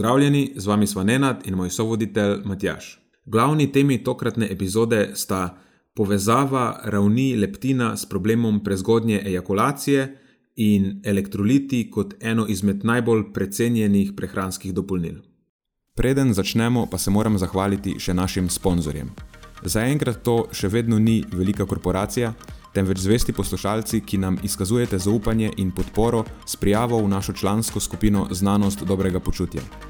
Pozdravljeni, z vami smo Nenad in moj sovoditelj Matjaš. Glavni temi tokratne epizode sta povezava ravni leptina s problemom prezgodnje ejakulacije in elektroliti kot eno izmed najbolj precenjenih prehranskih dopolnil. Preden začnemo, pa se moram zahvaliti še našim sponzorjem. Zaenkrat to še vedno ni velika korporacija, temveč zvesti poslušalci, ki nam izkazujete zaupanje in podporo s prijavo v našo člansko skupino Znanost dobrega počutja.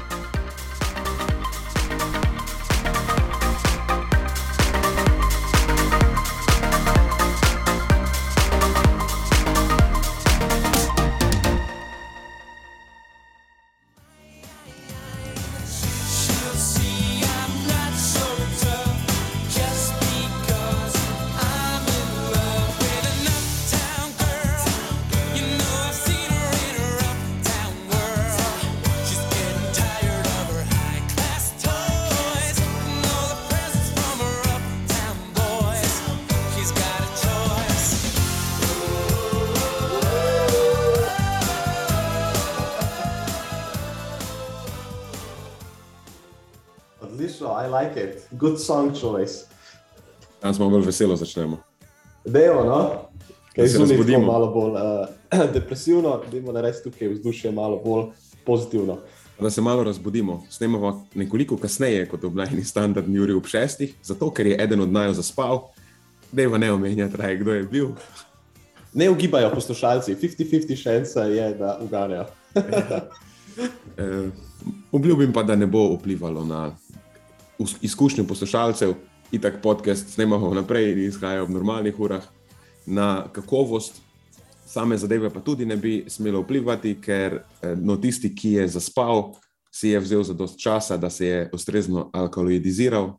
Good song choice. Danes smo bolj veselo začnemo. Dejo, no? Kaj se zgodimo? Malo bolj uh, depresivno, da je res tukaj vzdušje malo bolj pozitivno. Da se malo razbudimo. Snemamo nekoliko kasneje kot oblajni standardni uri ob šestih, zato ker je eden od naju zaspal. Dejva ne omenjati, raj, kdo je bil. Ne ugibajo poslušalci, 50-50 šansa je, da uganejo. uh, obljubim pa, da ne bo vplivalo na izkušnjo poslušalcev, in tako podcast snemamo naprej in izhajajo ob normalnih urah. Na kakovost same zadeve pa tudi ne bi smelo vplivati, ker eh, no, tisti, ki je zaspal, si je vzel za dost časa, da se je ustrezno alkaloidiziral,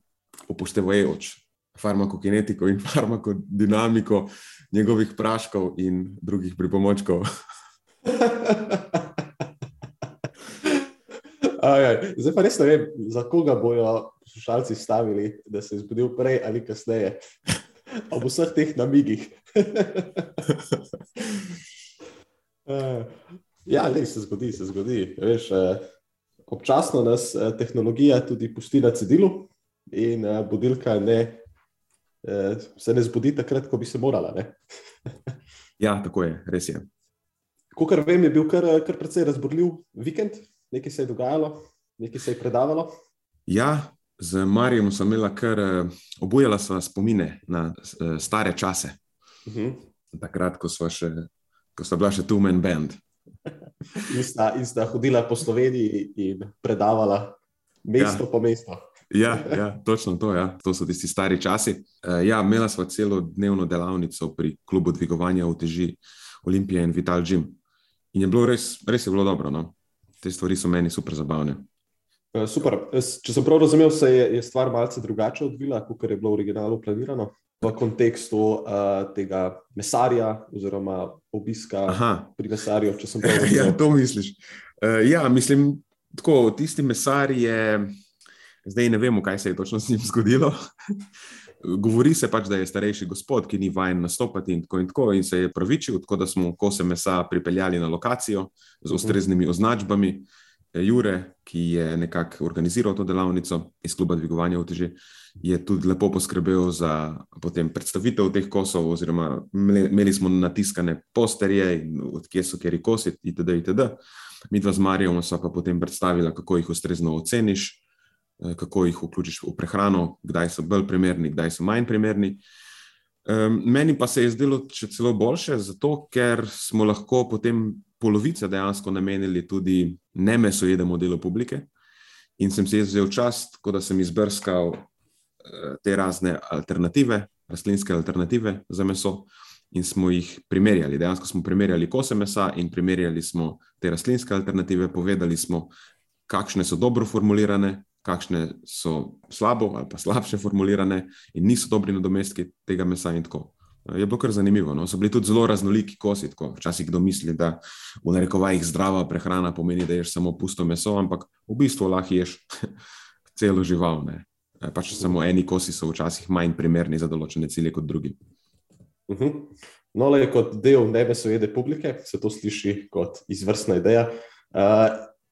upoštevajoč farmakokinetiko in farmakodinamiko njegovih praškov in drugih pripomočkov. Ajaj, zdaj pa res ne vem, za koga bojo poslušalci stavili, da se je zbudil prej ali kasneje, ob vseh teh namigih. ja, ne, se zgodi, se zgodi. Veš, eh, občasno nas eh, tehnologija tudi pusti na cedilu, in eh, budilka ne, se ne zbudi takrat, ko bi se morala. ja, tako je, res je. Kar vem, je bil kar, kar precej razborljiv vikend nekaj se je dogajalo, nekaj se je predavalo. Ja, z Marijo sem imela kar eh, obujala sva spomine na eh, stare čase. Uh mhm. -huh. Takrat, ko še, ko sta bila še tu men band. in, sta, in sta hodila po Sloveniji in predavala mesto ja. po mestu. ja, ja, točno to, ja. to so tisti stari časi. Uh, ja, imela sva celo dnevno delavnico pri klubu dvigovanja uteži Olimpije in Vital Gym. In je bilo res, res je bilo dobro. No? te stvari so meni super zabavne. Uh, super. Če sem prav razumel, se je, je stvar malce drugače odvila, kot je bilo v originalu planirano, v kontekstu uh, tega mesarja oziroma obiska Aha. pri mesarju. ja, to misliš. Uh, ja, mislim, tako tisti mesar je. Zdaj ne vemo, kaj se je točno s njim zgodilo. Govori se pač, da je starejši gospod, ki ni vajen nastopati, in tako in tako, in se je pravičil, tako da smo kose mesa pripeljali na lokacijo z ustreznimi označbami. Jure, ki je nekako organiziral to delavnico iz kluba Dvigovanja uteži, je tudi lepo poskrbel za predstavitev teh kosov, oziroma imeli smo natiskane posterje, odkje so kjer kosi, itd. itd. Mi dva z Marijo smo pa potem predstavili, kako jih ustrezno oceniš. Eh, kako jih vključiš v prehrano, kdaj so bolj primerni, kdaj so manj primerni. Meni pa se je zdelo še celo boljše, zato ker smo lahko potem polovice dejansko namenili tudi ne mesojedemu delu publike. In sem si vzel čas, da sem izbrskal eh, te razne alternative, rastlinske alternative za meso, in smo jih primerjali. Dejansko smo primerjali kose mesa in primerjali smo te rastlinske alternative, povedali smo, kakšne so dobro formulirane, kakšne so slabo ali pa slabše formulirane in niso dobri nadomestki tega mesa in tako. Je bilo kar zanimivo. No? So bili tudi zelo raznoliki kosi. Tako. Včasih kdo misli, da v narekovajih zdrava prehrana pomeni, da ješ samo pusto meso, ampak v bistvu lahko ješ celo žival. Ne? Pač samo eni kosi so včasih manj primerni za določene cilje kot drugi. Uh mhm. -huh. No, le kot del nebesojede publike, se to sliši kot izvrstna ideja. Uh,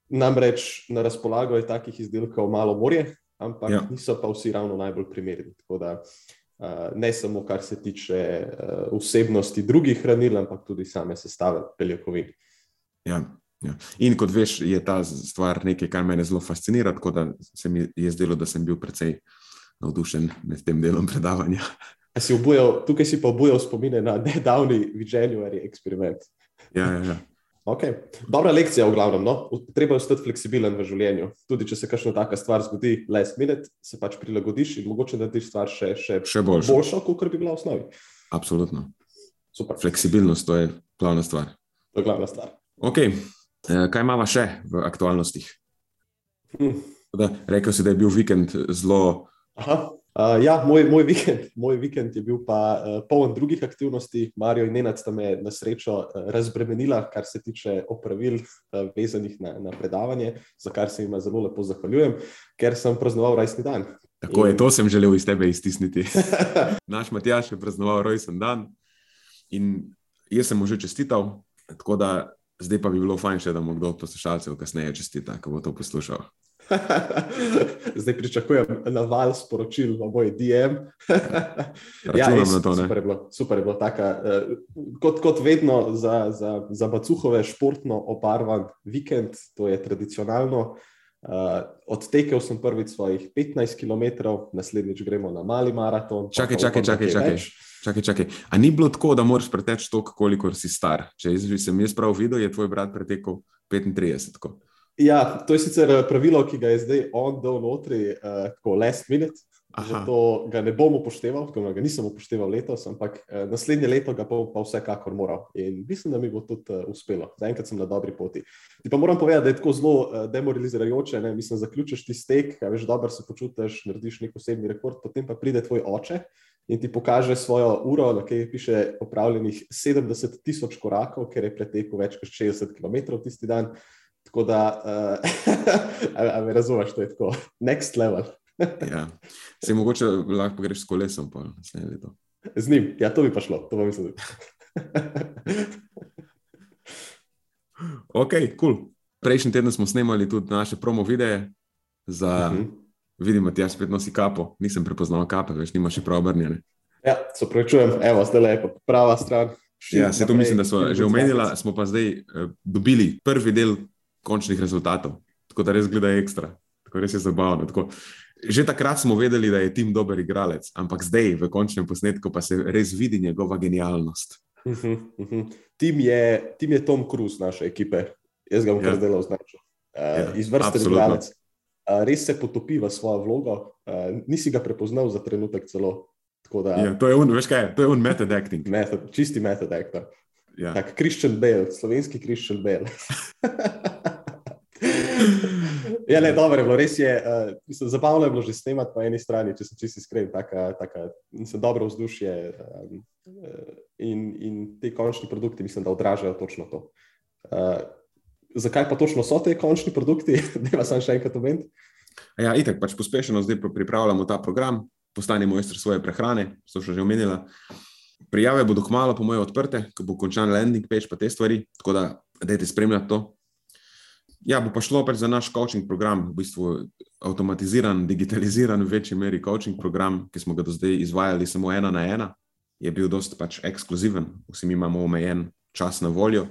namreč na razpolago je takih izdelkov malo morje, ampak ja. niso pa vsi ravno najbolj primerni. Tako da uh, ne samo kar se tiče uh, vsebnosti drugih hranil, ampak tudi same sestave beljakovin. Ja. Ja. In kot veš, je ta stvar nekaj, kar me zelo fascinira, tako da se mi je zdelo, da sem bil precej navdušen med tem delom predavanja. Si obujal, tukaj si pa obujal spomine na nedavni Vigenuary eksperiment. Ja, ja, ja. Okay. Dobra lekcija, v glavnem. No? Treba je ostati fleksibilen v življenju. Tudi če se kakšna taka stvar zgodi, last minute, se pač prilagodiš in mogoče narediš stvar še, še, še boljšo, boljšo kot bi bila v osnovi. Absolutno. Super. Fleksibilnost to je glavna stvar. To je glavna stvar. Okay. Eh, kaj imamo še v aktualnostih? Hm. Da, rekel si, da je bil vikend zelo. Aha. Uh, ja, moj, moj, vikend, moj vikend je bil pa uh, poln drugih aktivnosti. Marijo in Nenad sta me na srečo uh, razbremenila, kar se tiče opravil, uh, vezanih na, na predavanje, za kar se jim zelo lepo zahvaljujem, ker sem praznoval rojstni dan. Tako in... je, to sem želel iz tebe iztisniti. Naš Matjaš je praznoval rojstni dan in jaz sem mu že čestital, tako da zdaj pa bi bilo fajn, če da mu kdo od poslušalcev kasneje čestita, ko bo to poslušal. Zdaj pričakujem naval sporočil v moj DM. ja, res, to, super, je bilo, super je bilo. Taka, uh, kot, kot vedno za, za, za Bacuhove športno obarvan vikend, to je tradicionalno. Uh, odtekel sem prvič svojih 15 km, naslednjič gremo na mali maraton. Čakaj, čakaj, čakaj. čakaj. Čakaj, čakaj. A ni bilo tako, da moraš preteči toliko, kolikor si star? Če sem jaz prav videl, je tvoj brat pretekel 35. Tako. Ja, to je sicer eh, pravilo, ki ga je zdaj on dal notri, uh, tako last minute. Zato ga ne bom upošteval, ker ga nisem upošteval letos, ampak uh, naslednje leto ga pa, pa vsekakor moral. In mislim, da mi bo tudi uh, uspelo. Zaenkrat sem na dobri poti. Ti pa moram povedati, da je tako zelo uh, demoralizirajoče. Ne? Mislim, zaključiš ti stek, veš, dobro se počutiš, narediš nek osebni rekord, potem pa pride tvoj oče. In ti pokaže svojo uro, na kateri piše opravljenih 70 tisoč korakov, ker je pretekel več kot 60 km tisti dan. Tako da, uh, me razumeš, to je tako, next level. ja. Se mogoče lahko greš s kolesom, pa naslednje leto. Z njim, ja, to bi pa šlo, to bi mislil. ok, kul. Cool. Prejšnji teden smo snemali tudi naše promo videe za. Uh mhm. -huh. Vidimo, da ti spet nosi kapo, nisem prepoznal kape, veš, nimaš še prav obrnjene. Ja, se pravi, čujem, evo, zdaj lepo, prava stran. Ja, se to mislim, da smo že omenili, smo pa zdaj uh, dobili prvi del končnih rezultatov. Tako da res gleda ekstra, tako res je zabavno. Tako. Že takrat smo vedeli, da je Tim dober igralec, ampak zdaj v končnem posnetku pa se res vidi njegova genialnost. Uh -huh, uh -huh. Tim, je, tim je Tom Cruise naše ekipe, jaz ga bom kar ja. zdaj označil. Uh, ja, Izvrsten igralec. Uh, res se potopi v svojo vlogo, uh, nisi ga prepoznal za trenutek celo. Da, ja, to je un, veš kaj, to je un method acting. Method, čisti method acting. Ja. Tak, Christian Bale, slovenski Christian Bale. ja, ne, dobro je bilo, res je. Uh, mislim, zabavno je bilo že snemati po eni strani, če se čisto iskren, tako dobro vzdušje. Um, in, in ti končni produkti, mislim, da odražajo točno to. Uh, zakaj pa točno so ti končni produkti? da vas še enkrat omeniti. Ja, itek, pač pospešeno zdaj pripravljamo ta program, postani mojster svoje prehrane, so že omenila. Prijave bodo kmalo, po mojem, odprte, ko bo končan landing page, pa te stvari, tako da dajte spremljati to. Ja, bo pa šlo pač za naš coaching program, v bistvu avtomatiziran, digitaliziran, v večji meri coaching program, ki smo ga do zdaj izvajali samo ena na ena, je bil dosti pač ekskluziven, vsi mi imamo omejen čas na voljo.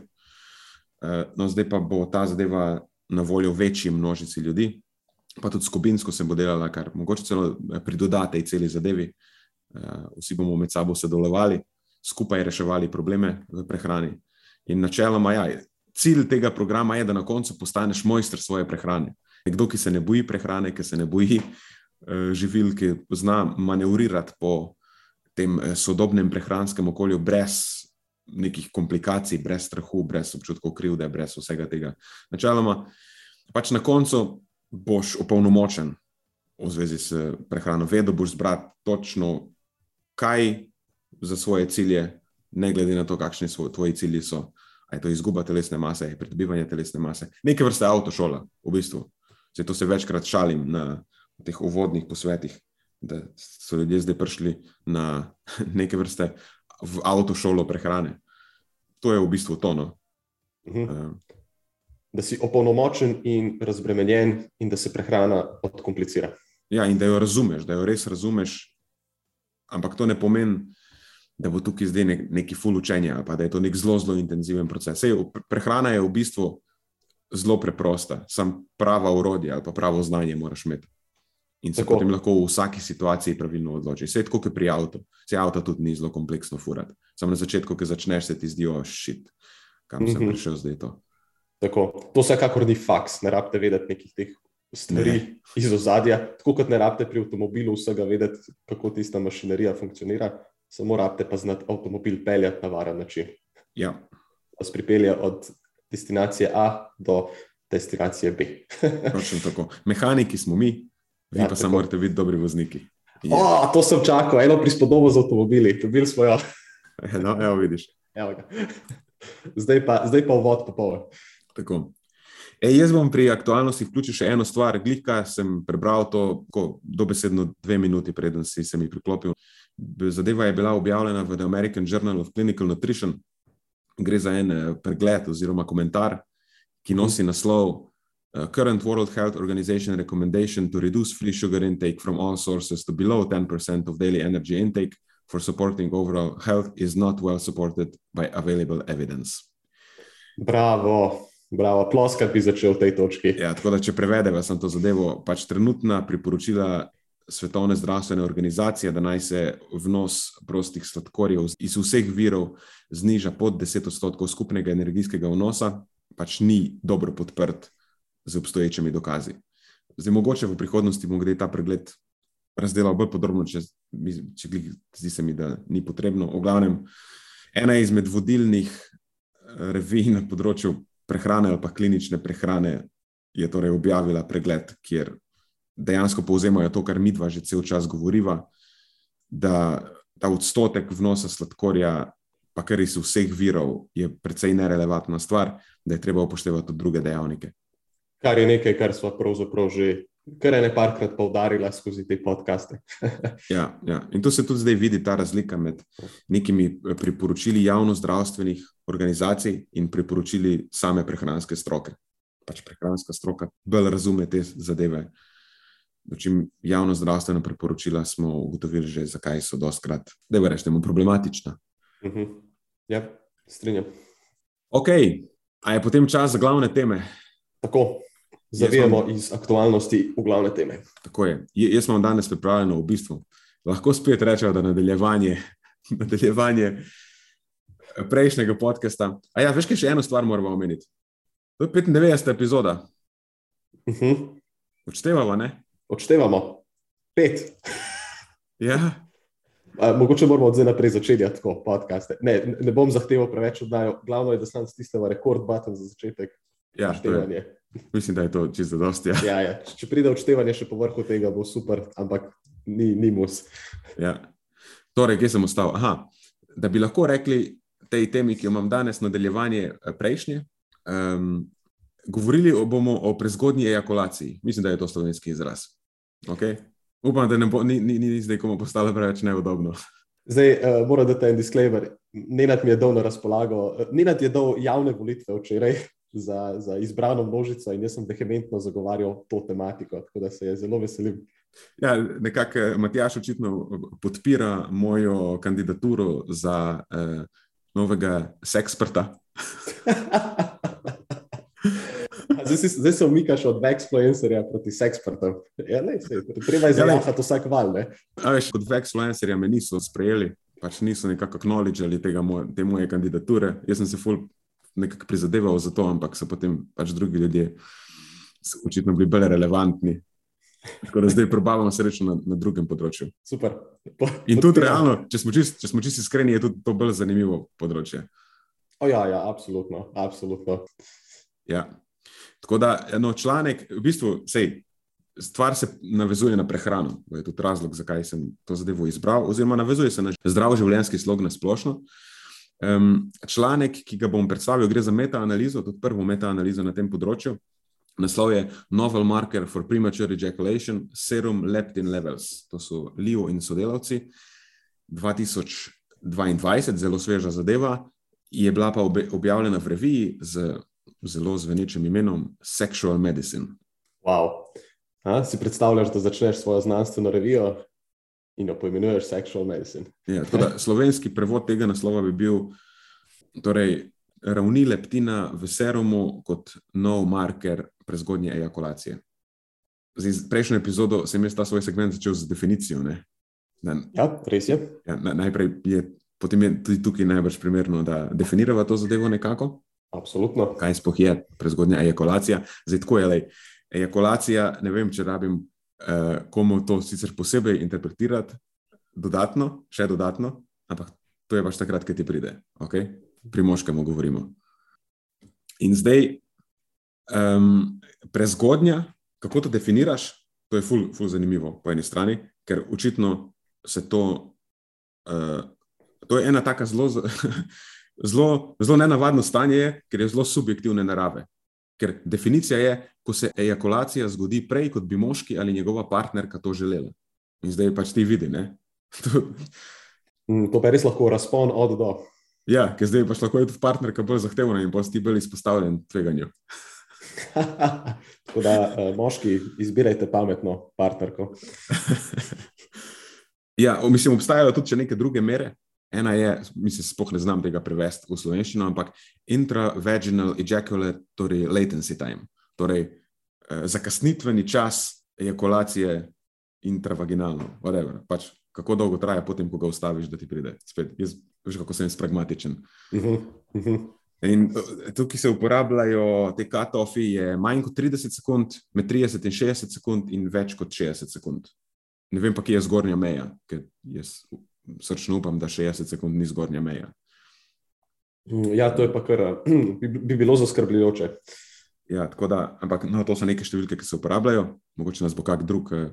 Eh, no, zdaj pa bo ta zadeva na voljo večji množici ljudi, pa tudi skupinsko se bo delala, kar mogoče celo pridodate in celi zadevi. Eh, vsi bomo med sabo sodelovali, skupaj reševali probleme v prehrani. In načeloma, ja, cilj tega programa je, da na koncu postaneš mojster svoje prehrane. Nekdo, ki se ne boji prehrane, ki se ne boji uh, živil, ki zna manevrirati po tem uh, sodobnem prehranskem okolju, brez nekih komplikacij, brez strahu, brez občutkov krivde, brez vsega tega. Načeloma, pač na koncu boš opolnomočen v zvezi s prehrano, vedno boš zbral točno, kaj za svoje cilje, ne glede na to, kakšni so tvoji cilji. So. Je to izguba telesne mase, je pridobivanje telesne mase, nekaj vrste avtošola, v bistvu. Zato se večkrat šalim na teh uvodnih posvetih, da so ljudje zdaj prišli na neke vrste avtošolo prehrane. To je v bistvu tono. Uh -huh. uh, da si opolnomočen in razbremenjen, in da se prehrana odkomplicira. Ja, in da jo razumeš, da jo res razumeš, ampak to ne pomeni, da bo tukaj zdaj nek, neki full učenja, pa da je to nek zelo, zelo intenziven proces. Sej, prehrana je v bistvu zelo preprosta, sam prava urodja ali pa pravo znanje moraš imeti. In se tako. potem lahko v vsaki situaciji pravilno odločiš. Vse je tako, kot pri avtu. Vse avto tudi ni zelo kompleksno furati. Samo na začetku, ko začneš, se ti zdijo šit, kam mm -hmm. sem prišel zdaj. To. Tako. to vsekakor ni faks, ne rabite vedeti nekih teh stvari ne. iz ozadja. Tako kot ne rabite pri avtomobilu vsega vedeti, kako tista mašinerija funkcionira, samo rabite pa znati avtomobil peljati na varen način. Ja. Vas pripelje od destinacije A do destinacije B. Točno tako. Mehaniki smo mi, vi ja, pa samo morate biti dobri vozniki. Ja. Oh, to sem čakal, eno prispodobo z avtomobili, dobili smo jo. no, evo vidiš. Evo zdaj, pa, zdaj pa vod popoln. Tako. E, jaz bom pri aktualnosti vključil še eno stvar. Glika sem prebral to dobesedno dve minuti, preden si se mi priklopil. Zadeva je bila objavljena v The American Journal of Clinical Nutrition. Gre za en eh, pregled oziroma komentar, ki nosi naslov uh, current World Health Organization recommendation to reduce free sugar intake from all sources to below 10% of daily energy intake for supporting overall health is not well supported by available evidence. Bravo, bravo, ploskati bi začel v tej točki. Ja, tako da, če prevedemo sem to zadevo, pač trenutna priporočila Svetovne zdravstvene organizacije, da naj se vnos prostih sladkorjev iz vseh virov zniža pod 10 odstotkov skupnega energijskega vnosa, pač ni dobro podprt z obstoječimi dokazi. Zdaj, mogoče v prihodnosti bomo gre ta pregled razdelal bolj podrobno, če, če zdi se mi, da ni potrebno. V glavnem, ena izmed vodilnih eh, revij na področju prehrane ali pa klinične prehrane je torej objavila pregled, kjer dejansko povzemajo to, kar mi dva že cel čas govoriva, da ta odstotek vnosa sladkorja, pa kar iz vseh virov, je precej nerelevantna stvar, da je treba upoštevati tudi druge dejavnike kar je nekaj, kar smo pravzaprav že kar ene parkrat poudarili skozi te podkaste. ja, ja, in tu se tudi zdaj vidi ta razlika med nekimi eh, priporočili javno-zdravstvenih organizacij in priporočili same prehranske stroke. Pač prehranska stroka bolj razume te zadeve. Čim javno-zdravstvena priporočila smo ugotovili, že zakaj so doskrat, da je rečemo, problematična. Uh mhm. -huh. Ja, strinjam. Ok, a je potem čas za glavne teme? Tako zavijemo iz aktualnosti v glavne teme. Tako je. J jaz sem danes pripravljen v bistvu. Lahko spet rečemo, da je nadaljevanje, nadaljevanje eh, prejšnjega podcasta. A ja, veš, kaj še eno stvar moramo omeniti. To je 95. epizoda. Uh mhm. -huh. Odštevamo, ne? Odštevamo. Pet. ja. A, mogoče moramo od zdaj naprej začeti tako podcaste. Ne, ne bom zahteval preveč oddajo. Glavno je, da sem stisnil rekord button za začetek. Ja, odštevanje. Mislim, da je to čisto dosti. Ja. Ja, ja. Če pride odštevanje še po vrhu tega, bo super, ampak ni, ni mus. Ja. Torej, kje sem ostal? Aha, da bi lahko rekli tej temi, ki jo imam danes, nadaljevanje eh, prejšnje. Um, govorili bomo o prezgodnji ejakulaciji. Mislim, da je to slovenski izraz. Okay? Upam, da ne bo, ni, ni, ni zdaj komu postalo preveč neudobno. Zdaj, uh, moram dati en disclaimer. Nenad mi je dal na razpolago, Nenad je dal javne volitve včeraj, za, za izbrano množico in jaz sem vehementno zagovarjal to tematiko, tako da se je zelo veselim. Ja, nekako eh, Matjaš očitno podpira mojo kandidaturo za eh, novega seksperta. zdaj, si, zdaj se umikaš od vexfluencerja proti sekspertom. Ja, treba je ja, vsak val. Veš, kot vexfluencerja me niso sprejeli, pač niso nekako knowledge ali tega, te moje kandidature. Jaz sem se ful nekako prizadeval za to, ampak so potem pač drugi ljudje očitno bili bolj relevantni. Tako da zdaj probavamo srečo na, na drugem področju. Super. Po, In tudi realno, če smo čisto čist iskreni, je tudi to bolj zanimivo področje. O, ja, ja, absolutno. absolutno. Ja. Tako da, eno članek, v bistvu, sej, stvar se navezuje na prehrano. To je tudi razlog, zakaj sem to zadevo izbral, oziroma navezuje se na zdrav življenjski slog na splošno. Um, članek, ki ga bom predstavil, gre za metaanalizo, tudi prvo metaanalizo na tem področju. Naslov je Novel Marker for Premature Ejaculation, Serum Leptin Levels. To so Leo in sodelavci. 2022, zelo sveža zadeva, je bila pa objavljena v reviji z zelo zvenečim imenom Sexual Medicine. Wow. A, si predstavljaš, da začneš svojo znanstveno revijo in jo poimenuješ Sexual Medicine. Ja, da, slovenski prevod tega naslova bi bil torej, ravni leptina v serumu kot nov marker prezgodnje ejakulacije. Z prejšnjo epizodo sem jaz ta svoj segment začel z definicijo. Da, ja, res je. Ja, na, najprej je, potem je tudi tukaj najbolj primerno, da definiramo to zadevo nekako. Absolutno. Kaj sploh je prezgodnja ejakulacija? Zdaj, tako je, lej, ejakulacija, ne vem, če rabim uh, komu to sicer posebej interpretirati, dodatno, še dodatno, ampak to je pač takrat, ko ti pride, okay? pri moškem govorimo. In zdaj, um, prezgodnja, kako to definiraš, to je ful, ful zanimivo po eni strani, ker očitno se to, uh, to je ena taka zelo, zelo, zelo nenavadno stanje, ker je zelo subjektivne narave. Ker definicija je, ko se ejakulacija zgodi prej, kot bi moški ali njegova partnerka to želela. In zdaj pač ti vidi. Mm, to pa res lahko razpon od do. Ja, ker zdaj pač lahko je tudi partnerka bolj zahtevna in boš ti bolj izpostavljen tveganju. Tako da, uh, moški, izbirajte pametno partnerko. ja, mislim, obstajajo tudi neke druge mere. Ena je, mislim, spoh ne znam tega prevesti v slovenščino, ampak intravaginal ejaculatory latency time, torej eh, zakasnitveni čas ejakulacije intravaginalno, whatever. Pač, kako dolgo traja, potem, ko ga ustaviš, da ti pride. Spet, jaz veš, kako sem pragmatičen. Uh -huh, uh -huh. In eh, tukaj se uporabljajo te katofi, je manj kot 30 sekund, med 30 in 60 sekund, in več kot 60 sekund. Ne vem pa, kje je zgornja meja, ker jaz srčno upam, da 60 sekund ni zgornja meja. Mm, ja, to je pa kar, bi, bi bilo zaskrbljujoče. Ja, da, ampak no, to so neke številke, ki se uporabljajo. Mogoče nas bo kak drug uh,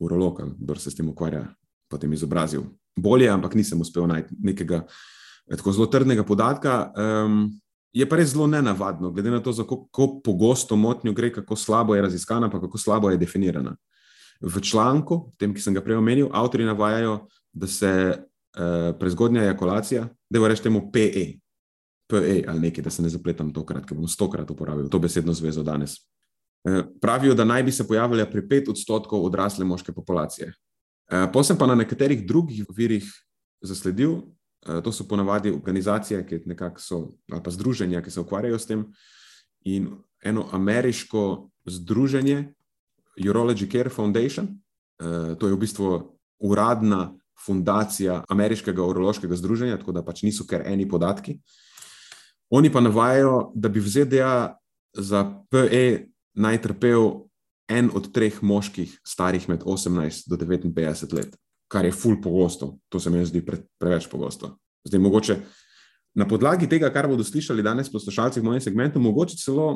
urolog, kdo se s tem ukvarja, potem izobrazil. Bolje, ampak nisem uspel najti nekega eh, tako zelo trdnega podatka. Um, je pa res zelo nenavadno, glede na to, kako pogosto motnjo gre, kako slabo je raziskana, pa kako slabo je definirana. V članku, tem, ki sem ga prej omenil, avtori navajajo, da se uh, prezgodnja ejakulacija, da je reč temu PE, PE ali nekaj, da se ne zapletam tokrat, ker bom stokrat uporabil to besedno zvezo danes. Uh, pravijo, da naj bi se pojavila pri pet odstotkov odrasle moške populacije. Uh, Posem pa na nekaterih drugih virih zasledil, to so ponavadi organizacije, ki so, ali pa združenja, ki se ukvarjajo s tem, in eno ameriško združenje, Urology Care Foundation, uh, to je v bistvu uradna fundacija Ameriškega urološkega združenja, tako da pač niso kar eni podatki. Oni pa navajajo, da bi v ZDA za PE naj trpel en od treh moških, starih med 18 do 59 let, kar je ful pogosto. To se mi zdi pre, preveč pogosto. Zdaj, mogoče na podlagi tega, kar bodo slišali danes poslušalci v mojem segmentu, mogoče celo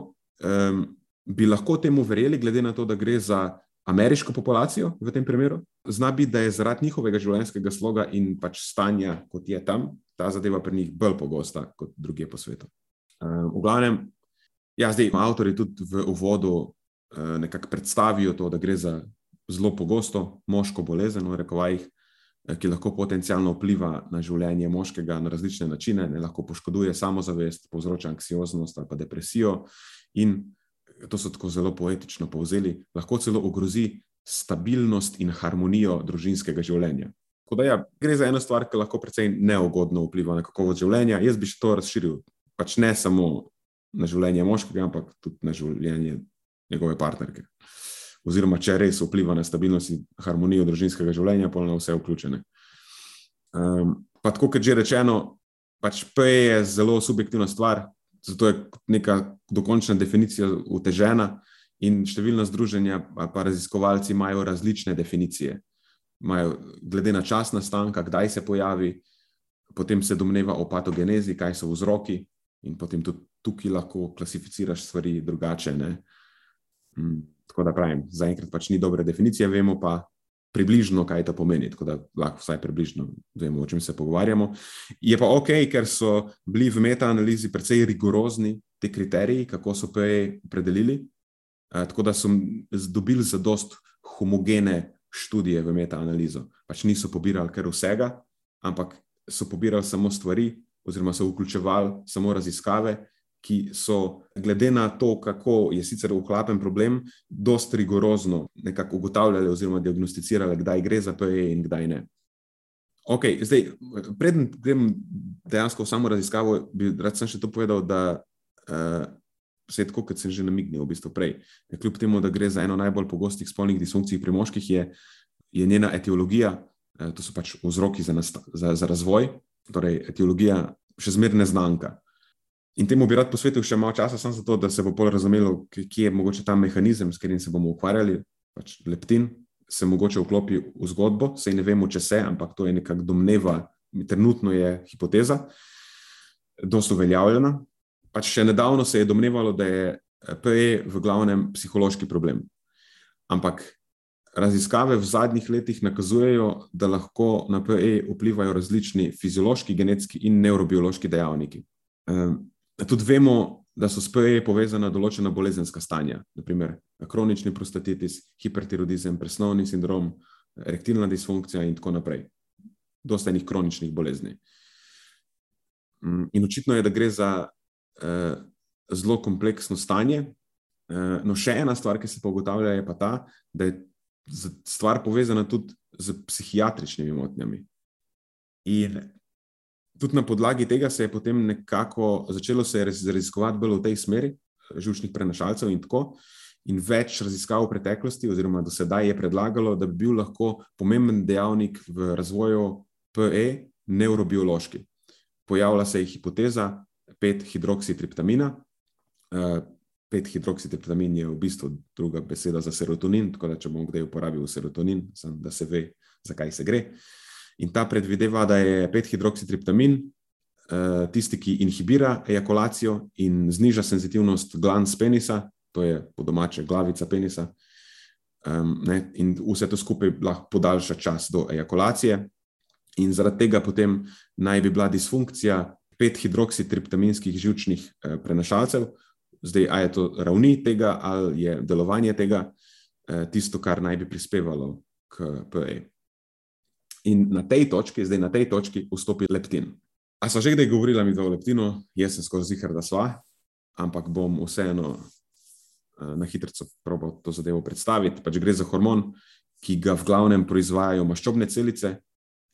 um, bi lahko temu verjeli, glede na to, da gre za ameriško populacijo v tem primeru, zna biti, da je zaradi njihovega življenjskega sloga in pač stanja, kot je tam, ta zadeva pri njih bolj pogosta kot druge po svetu. Uh, v glavnem, ja, zdaj avtori tudi v uvodu uh, nekako predstavijo to, da gre za zelo pogosto moško bolezen, v rekovajih, uh, ki lahko potencialno vpliva na življenje moškega na različne načine, ne lahko poškoduje samozavest, povzroča anksioznost ali pa depresijo in to so tako zelo poetično povzeli, lahko celo ogrozi stabilnost in harmonijo družinskega življenja. Da, ja, gre za eno stvar, ki lahko precej neugodno vpliva na kakovost življenja. Jaz bi še to razširil, pač ne samo na življenje moškega, ampak tudi na življenje njegove partnerke. Oziroma, če res vpliva na stabilnost in harmonijo družinskega življenja, pa na vse vključene. Um, pa tako, kot že rečeno, pač P je zelo subjektivna stvar, zato je neka dokončna definicija utežena, in številna združenja, pa raziskovalci imajo različne definicije. Imajo, glede na čas nastanka, kdaj se pojavi, potem se domneva o patogenezi, kaj so vzroki, in potem tudi tukaj lahko klasificiraš stvari drugače. Mm, tako da pravim, zaenkrat pač ni dobre definicije, vemo pa približno, kaj to pomeni. Tako da lahko vsaj približno vemo, o čem se pogovarjamo. Je pa ok, ker so bili v metaanalizi precej rigorozni ti kriteriji, kako so PE predelili. Tako da so dobili za dost homogene študije v metaanalizo. Pač niso pobirali kar vsega, ampak so pobirali samo stvari, oziroma so vključevali samo raziskave, ki so, glede na to, kako je sicer uhlapen problem, dost rigorozno nekako ugotavljali oziroma diagnosticirali, kdaj gre za PE in kdaj ne. Ok, zdaj, preden grem dejansko v samo raziskavo, bi rad sem še to povedal, da uh, vse tako, kot sem že namignil, v bistvu prej. Kljub temu, da gre za eno najbolj pogostih spolnih disfunkcij pri moških, je, je njena etiologija, uh, to so pač vzroki za, za, za razvoj, torej etiologija še zmeraj neznanka. In temu bi rad posvetil še malo časa, samo zato, da se bo bolj razumelo, kje je mogoče ta mehanizem, s katerim se bomo ukvarjali. Pač leptin se mogoče vklopi v zgodbo, sej ne vemo, če se, ampak to je nekako domneva, trenutno je hipoteza, dosto uveljavljena. Pač še nedavno se je domnevalo, da je PE v glavnem psihološki problem. Ampak raziskave v zadnjih letih nakazujejo, da lahko na PE vplivajo različni fiziološki, genetski in neurobiološki dejavniki. Ehm, Tudi vemo, da so s PE povezana določena bolezenska stanja, naprimer kronični prostatitis, hipertiroidizem, presnovni sindrom, erektilna disfunkcija in tako naprej. Dosta enih kroničnih bolezni. Mm, in očitno je, da gre za eh, zelo kompleksno stanje. Eh, no, še ena stvar, ki se pa ugotavlja, je pa ta, da je stvar povezana tudi z psihiatričnimi motnjami. In tudi na podlagi tega se je potem nekako začelo se raziskovati bolj v tej smeri, žučnih prenašalcev in tako. In več raziskav v preteklosti, oziroma do sedaj, je predlagalo, da bi bil lahko pomemben dejavnik v razvoju PE neurobiološki. Pojavila se je hipoteza 5-hidroksitriptamina. 5-hidroksitriptamin eh, je v bistvu druga beseda za serotonin, tako da če bom kdaj uporabil serotonin, sem, da se ve, zakaj se gre. Uh, In ta predvideva, da je 5-hidroksitriptamin uh, tisti, ki inhibira ejakulacijo in zniža senzitivnost glans penisa, to je po domače glavica penisa. Um, ne, in vse to skupaj lahko podaljša čas do ejakulacije. In zaradi tega potem naj bi bila disfunkcija 5-hidroksitriptaminskih žilčnih eh, prenašalcev, zdaj ali je to ravni tega ali je delovanje tega, eh, tisto, kar naj bi prispevalo k PE. In na tej točki, zdaj na tej točki, vstopi leptin. A so že kdaj govorili mi o leptinu, jaz sem skozi zihar, da sva, ampak bom vseeno uh, na hitro probal to zadevo predstaviti. Pač gre za hormon, ki ga v glavnem proizvajajo maščobne celice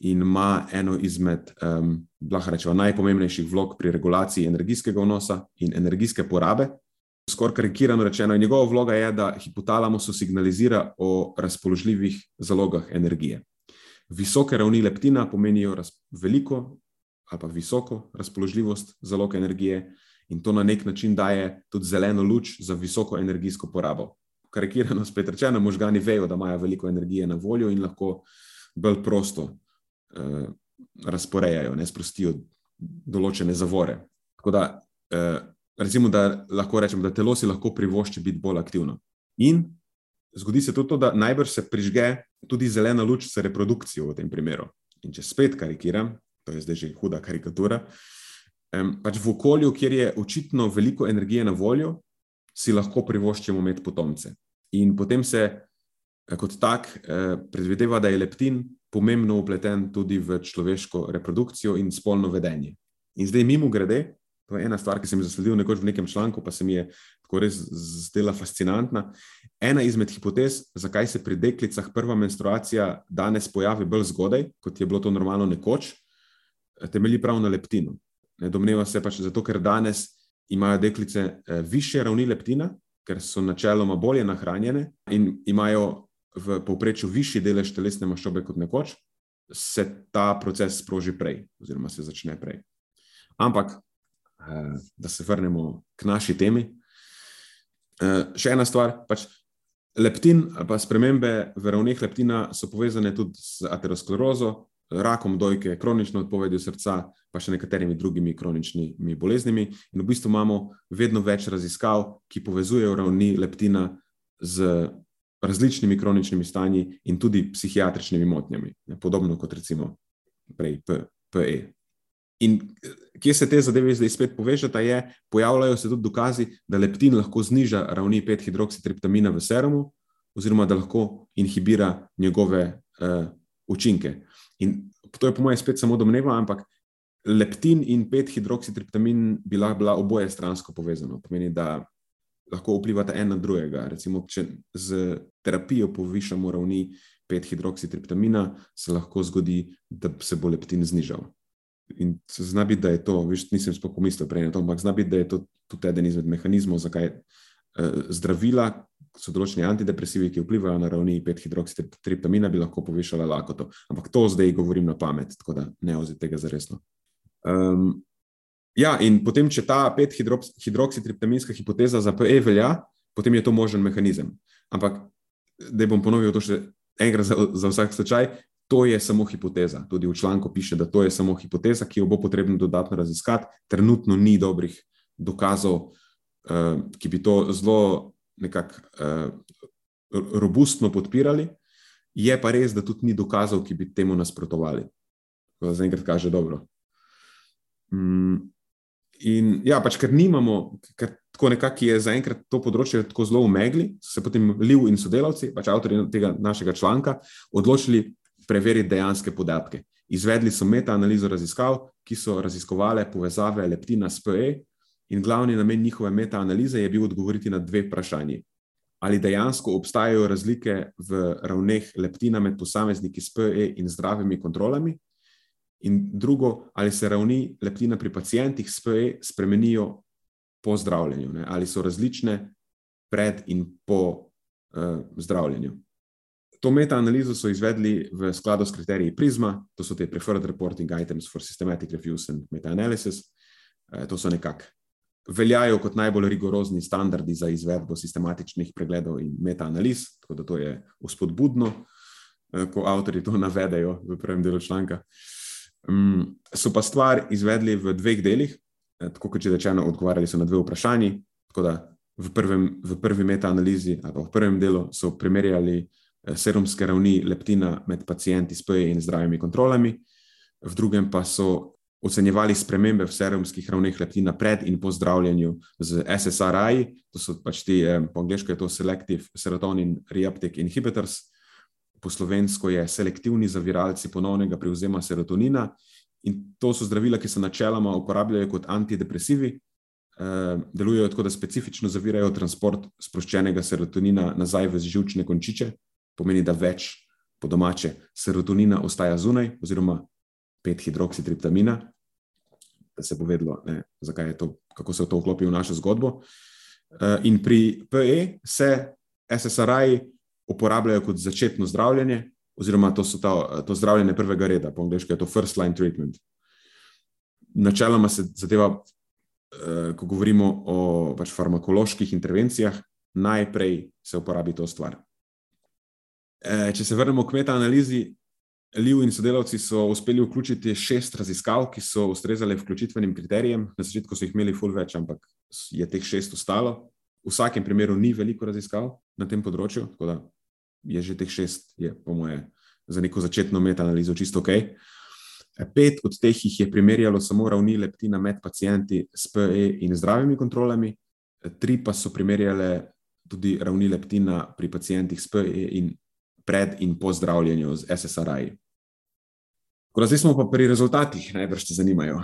in ima eno izmed, um, lahko rečemo, najpomembnejših vlog pri regulaciji energijskega vnosa in energijske porabe. Skoraj karikirano rečeno, njegova vloga je, da hipotalamus signalizira o razpoložljivih zalogah energije. Visoke ravni leptina pomenijo raz, veliko ali pa visoko razpoložljivost zalog energije, in to na nek način daje tudi zeleno luč za visoko energijsko porabo. Karikirano spet rečeno, možgani vejo, da imajo veliko energije na voljo in lahko bolj prosto eh, razporejajo, ne sprostijo določene zavore. Tako da, eh, recimo, da lahko rečemo, da telo si lahko privošči biti bolj aktivno. In zgodi se tudi to, da najbrž se prižge tudi zelena luč za reprodukcijo v tem primeru. In če spet karikiram, to je zdaj že huda karikatura. Pač v okolju, kjer je očitno veliko energije na voljo, si lahko privoščimo imeti potomce. In potem se eh, kot tak eh, predvideva, da je leptin pomembno upleten tudi v človeško reprodukcijo in spolno vedenje. In zdaj, mimo grede, to je ena stvar, ki sem jo zasledil nekoč v nekem članku, pa se mi je tako res zdela fascinantna. Ena izmed hipotez, zakaj se pri deklicah prva menstruacija danes pojavi bolj zgodaj, kot je bilo to normalno nekoč, temelji prav na leptinu. Ne, domneva se pač zato, ker danes imajo deklice eh, više ravni leptina, ker so načeloma bolje nahranjene in imajo v povprečju višji delež telesne maščobe kot nekoč, se ta proces sproži prej, oziroma se začne prej. Ampak uh, da se vrnemo k naši temi. Uh, še ena stvar, pač leptin ali pa spremembe v ravneh leptina so povezane tudi z aterosklerozo, rakom dojke, kronično odpovedjo srca, pa še nekaterimi drugimi kroničnimi boleznimi. In v bistvu imamo vedno več raziskav, ki povezujejo ravni leptina z različnimi kroničnimi stanji in tudi psihiatričnimi motnjami, podobno kot recimo prej PE. In kje se te zadeve zdaj spet povežata, je, pojavljajo se tudi dokazi, da leptin lahko zniža ravni 5-hidroksitriptamina v serumu, oziroma da lahko inhibira njegove uh, učinke. In to je po mojem spet samo domneva, ampak leptin in 5-hidroksitriptamin bi lahko bila oboje stransko povezano. To pomeni, da lahko vplivata en na drugega. Recimo, če z terapijo povišamo ravni 5-hidroksitriptamina, se lahko zgodi, da se bo leptin znižal. In zna biti, da je to, viš, nisem sploh pomislil prej na to, ampak zna biti, da je to tudi eden izmed mehanizmov, zakaj uh, zdravila, so določeni antidepresivi, ki vplivajo na ravni 5-hidroksitriptamina, bi lahko povišala lakoto. Ampak to zdaj govorim na pamet, tako da ne ozite tega za resno. Um, ja, in potem, če ta 5-hidroksitriptaminska hipoteza za PE velja, potem je to možen mehanizem. Ampak, da bom ponovil to še enkrat za, za vsak slučaj, to je samo hipoteza. Tudi v članku piše, da to je samo hipoteza, ki jo bo potrebno dodatno raziskati. Trenutno ni dobrih dokazov, uh, ki bi to zelo nekako uh, robustno podpirali, je pa res, da tudi ni dokazov, ki bi temu nasprotovali. Zaenkrat kaže dobro. Mm, in ja, pač ker nimamo, ker tako nekako je zaenkrat to področje tako zelo umegli, so se potem Liv in sodelavci, pač avtori tega našega članka, odločili preveriti dejanske podatke. Izvedli so metaanalizo raziskav, ki so raziskovale povezave leptina s PE, in glavni namen njihove metaanalize je bil odgovoriti na dve vprašanji. Ali dejansko obstajajo razlike v ravneh leptina med posamezniki s PE in zdravimi kontrolami, in drugo, ali se ravni leptina pri pacijentih s PE spremenijo po zdravljenju, ne? ali so različne pred in po uh, zdravljenju. To metaanalizo so izvedli v skladu s kriteriji PRISMA, to so te Preferred Reporting Items for Systematic Reviews and Meta-Analysis. Uh, to so nekako veljajo kot najbolj rigorozni standardi za izvedbo sistematičnih pregledov in metaanaliz, tako da to je uspodbudno, eh, ko avtori to navedejo v prvem delu članka. Mm, so pa stvar izvedli v dveh delih, eh, tako kot že rečeno, odgovarjali so na dve vprašanji. Tako da v, prvem, v prvi metaanalizi, ali v prvem delu, so primerjali eh, serumske ravni leptina med pacijenti s PE in zdravimi kontrolami, v drugem pa so ocenjevali spremembe v serumskih ravneh leptina pred in po zdravljenju z SSRI, to so pač ti, po angliško je to Selective Serotonin Reuptake Inhibitors, po slovensko je selektivni zaviralci ponovnega prevzema serotonina. In to so zdravila, ki se načeloma uporabljajo kot antidepresivi, delujejo tako, da specifično zavirajo transport sproščenega serotonina nazaj v žilčne končiče, pomeni, da več po domače serotonina ostaja zunaj, oziroma 5-hidroksitriptamina, da se bo vedlo, ne, to, kako se to vklopi v našo zgodbo. Eh, in pri PE se SSRI uporabljajo kot začetno zdravljenje, oziroma to so ta, to zdravljenje prvega reda, po angliški je to first line treatment. Načeloma se zadeva, eh, ko govorimo o pač farmakoloških intervencijah, najprej se uporabi to stvar. Eh, če se vrnemo k metaanalizi, Liv in sodelavci so uspeli vključiti šest raziskav, ki so ustrezale vključitvenim kriterijem. Na začetku so jih imeli ful več, ampak je teh šest ostalo. V vsakem primeru ni veliko raziskav na tem področju, tako da je že teh šest, je, po moje, za neko začetno metaanalizo čisto ok. Pet od teh jih je primerjalo samo ravni leptina med pacijenti s PE in zdravimi kontrolami, tri pa so primerjale tudi ravni leptina pri pacijentih s PE in pred in po zdravljenju z SSRI. Zdaj smo pa pri rezultatih, najbrž te zanimajo.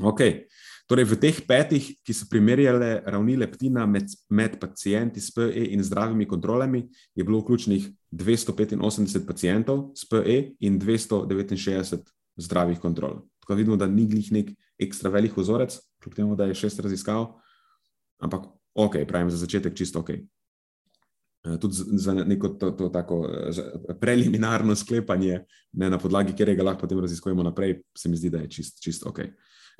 Okay. Torej, v teh petih, ki so primerjali ravni leptina med, med pacijenti s PE in zdravimi kontrolami, je bilo vključenih 285 pacijentov s PE in 269 zdravih kontrol. Tako vidimo, da ni glih nek ekstra velik vzorec, kljub temu, da je šest raziskav, ampak ok, pravim za začetek čisto ok. Eh, tudi za neko to, to tako preliminarno sklepanje, ne, na podlagi katerega lahko potem raziskujemo naprej, se mi zdi, da je čist, čist ok.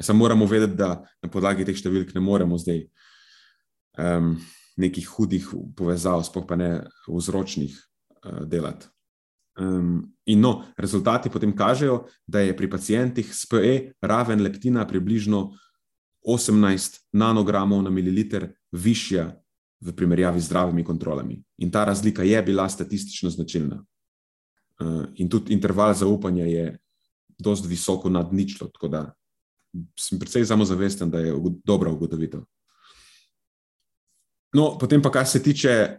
Samo moramo vedeti, da na podlagi teh številk ne moremo zdaj um, nekih hudih povezav, sploh pa ne vzročnih, uh, delati. Um, in no, rezultati potem kažejo, da je pri pacijentih s PE raven leptina približno 18 nanogramov na mililiter višja v primerjavi z zdravimi kontrolami. In ta razlika je bila statistično značilna. Uh, in tudi interval zaupanja je precej visoko nad ničlo, tako da sem precej samozavesten, da je dobra ugotovitev. No, potem pa, kar se tiče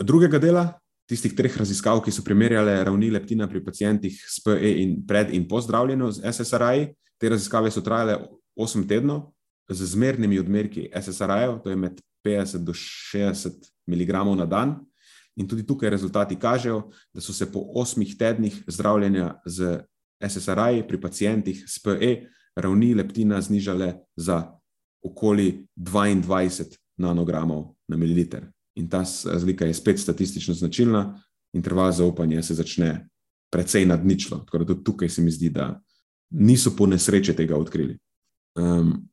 drugega dela, tistih treh raziskav, ki so primerjale ravni leptina pri pacijentih s PE in pred in po zdravljenju z SSRI, te raziskave so trajale 8 tednov z zmernimi odmerki SSRI-jev, to je med 50 do 60 mg na dan. In tudi tukaj rezultati kažejo, da so se po osmih tednih zdravljenja z SSRI pri pacijentih s PE ravni leptina znižale za okoli 22 nanogramov na mililiter. In ta razlika je spet statistično značilna, interval zaupanja se začne precej nad ničlo. Tako da tudi tukaj se mi zdi, da niso po nesreče tega odkrili. Um,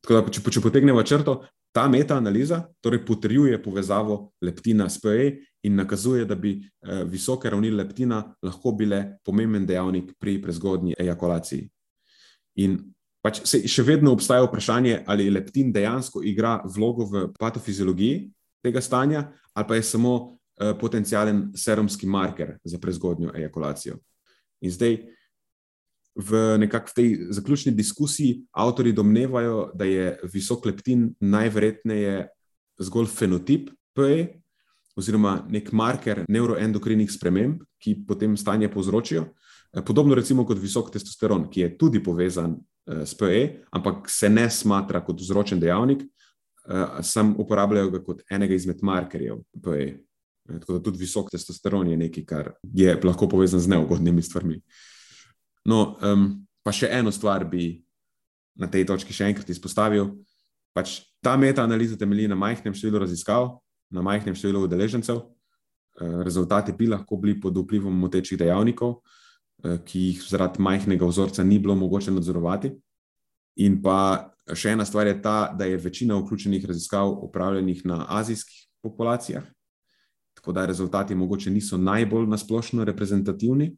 tako da, če, če potegnemo črto, Ta metaanaliza torej potrjuje povezavo leptina s PE in nakazuje, da bi eh, visoke ravni leptina lahko bile pomemben dejavnik pri prezgodnji ejakulaciji. In pač se še vedno obstaja vprašanje, ali leptin dejansko igra vlogo v patofiziologiji tega stanja, ali pa je samo eh, potencijalen serumski marker za prezgodnjo ejakulacijo. In zdaj, v nekakšni tej zaključni diskusiji avtori domnevajo, da je visok leptin najverjetneje zgolj fenotip PE, oziroma nek marker neuroendokrinih sprememb, ki potem stanje povzročijo. Eh, podobno recimo kot visok testosteron, ki je tudi povezan uh, s PE, ampak se ne smatra kot vzročen dejavnik, uh, sam uporabljajo ga kot enega izmed markerjev PE. Tako da tudi visok testosteron je nekaj, kar je lahko povezan z neugodnimi stvarmi. Uh, No, um, pa še eno stvar bi na tej točki še enkrat izpostavil. Pač ta metaanaliza temelji na majhnem številu raziskav, na majhnem številu udeležencev. Uh, rezultati bi lahko bili pod vplivom motečih dejavnikov, uh, ki jih zaradi majhnega vzorca ni bilo mogoče nadzorovati. In pa še ena stvar je ta, da je večina vključenih raziskav upravljenih na azijskih populacijah, tako da rezultati mogoče niso najbolj nasplošno reprezentativni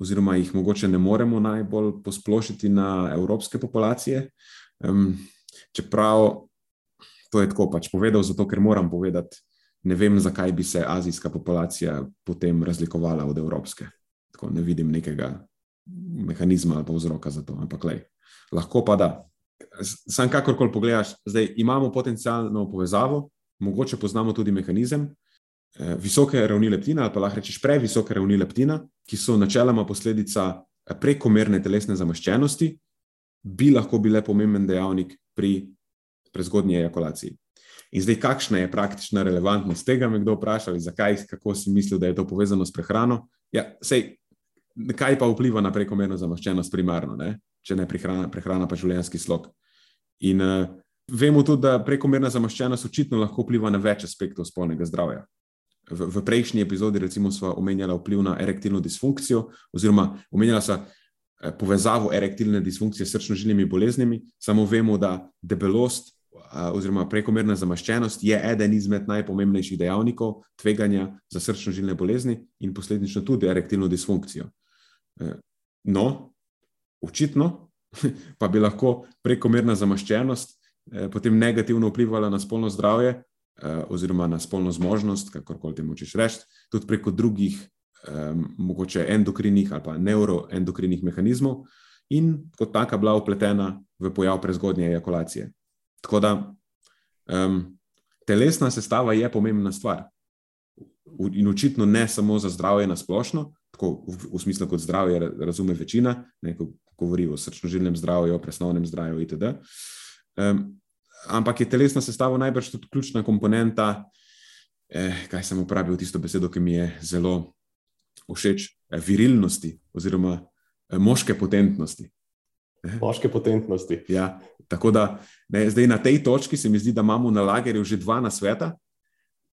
oziroma jih mogoče ne moremo najbolj posplošiti na evropske populacije. Um, čeprav to je tako pač povedal, zato ker moram povedati, ne vem, zakaj bi se azijska populacija potem razlikovala od evropske. Tako ne vidim nekega mehanizma ali vzroka za to, ampak lej, lahko pa da. Sam kakorkoli pogledaš, zdaj imamo potencijalno povezavo, mogoče poznamo tudi mehanizem, Eh, visoke ravni leptina, ali pa lahko rečeš previsoke ravni leptina, ki so načeloma posledica eh, prekomerne telesne zamaščenosti, bi lahko bile pomemben dejavnik pri prezgodnji ejakulaciji. In zdaj, kakšna je praktična relevantnost tega, me kdo vprašal, zakaj, kako si mislil, da je to povezano s prehrano. Ja, sej, kaj pa vpliva na prekomerno zamaščenost primarno, ne? če ne prehrana, prehrana pa življenjski slog. In uh, vemo tudi, da prekomerna zamaščenost očitno lahko vpliva na več aspektov spolnega zdravja v, v prejšnji epizodi, recimo, smo omenjali vpliv na erektilno disfunkcijo, oziroma omenjali smo eh, povezavo erektilne disfunkcije s srčno-žilnimi boleznimi. Samo vemo, da debelost eh, oziroma prekomerna zamaščenost je eden izmed najpomembnejših dejavnikov tveganja za srčno-žilne bolezni in posledično tudi erektilno disfunkcijo. Eh, no, očitno pa bi lahko prekomerna zamaščenost potem negativno vplivala na spolno zdravje, oziroma na spolno zmožnost, kako koli temu češ reči, tudi preko drugih, um, mogoče endokrinih ali pa neuroendokrinih mehanizmov, in kot taka bila upletena v pojav prezgodnje ejakulacije. Tako da um, telesna sestava je pomembna stvar. In očitno ne samo za zdravje na splošno, tako v, v smislu, kot zdravje razume večina, ne ko govori o srčno-žilnem zdravju, o presnovnem zdravju itd. Um, ampak je telesna sestava najbrž tudi ključna komponenta. Eh, kaj sem uporabil tisto besedo, ki mi je zelo všeč, eh, virilnosti oziroma eh, moške potentnosti. Eh? Moške potentnosti. Ja, tako da ne, zdaj na tej točki se mi zdi, da imamo na lagerju že dva na sveta.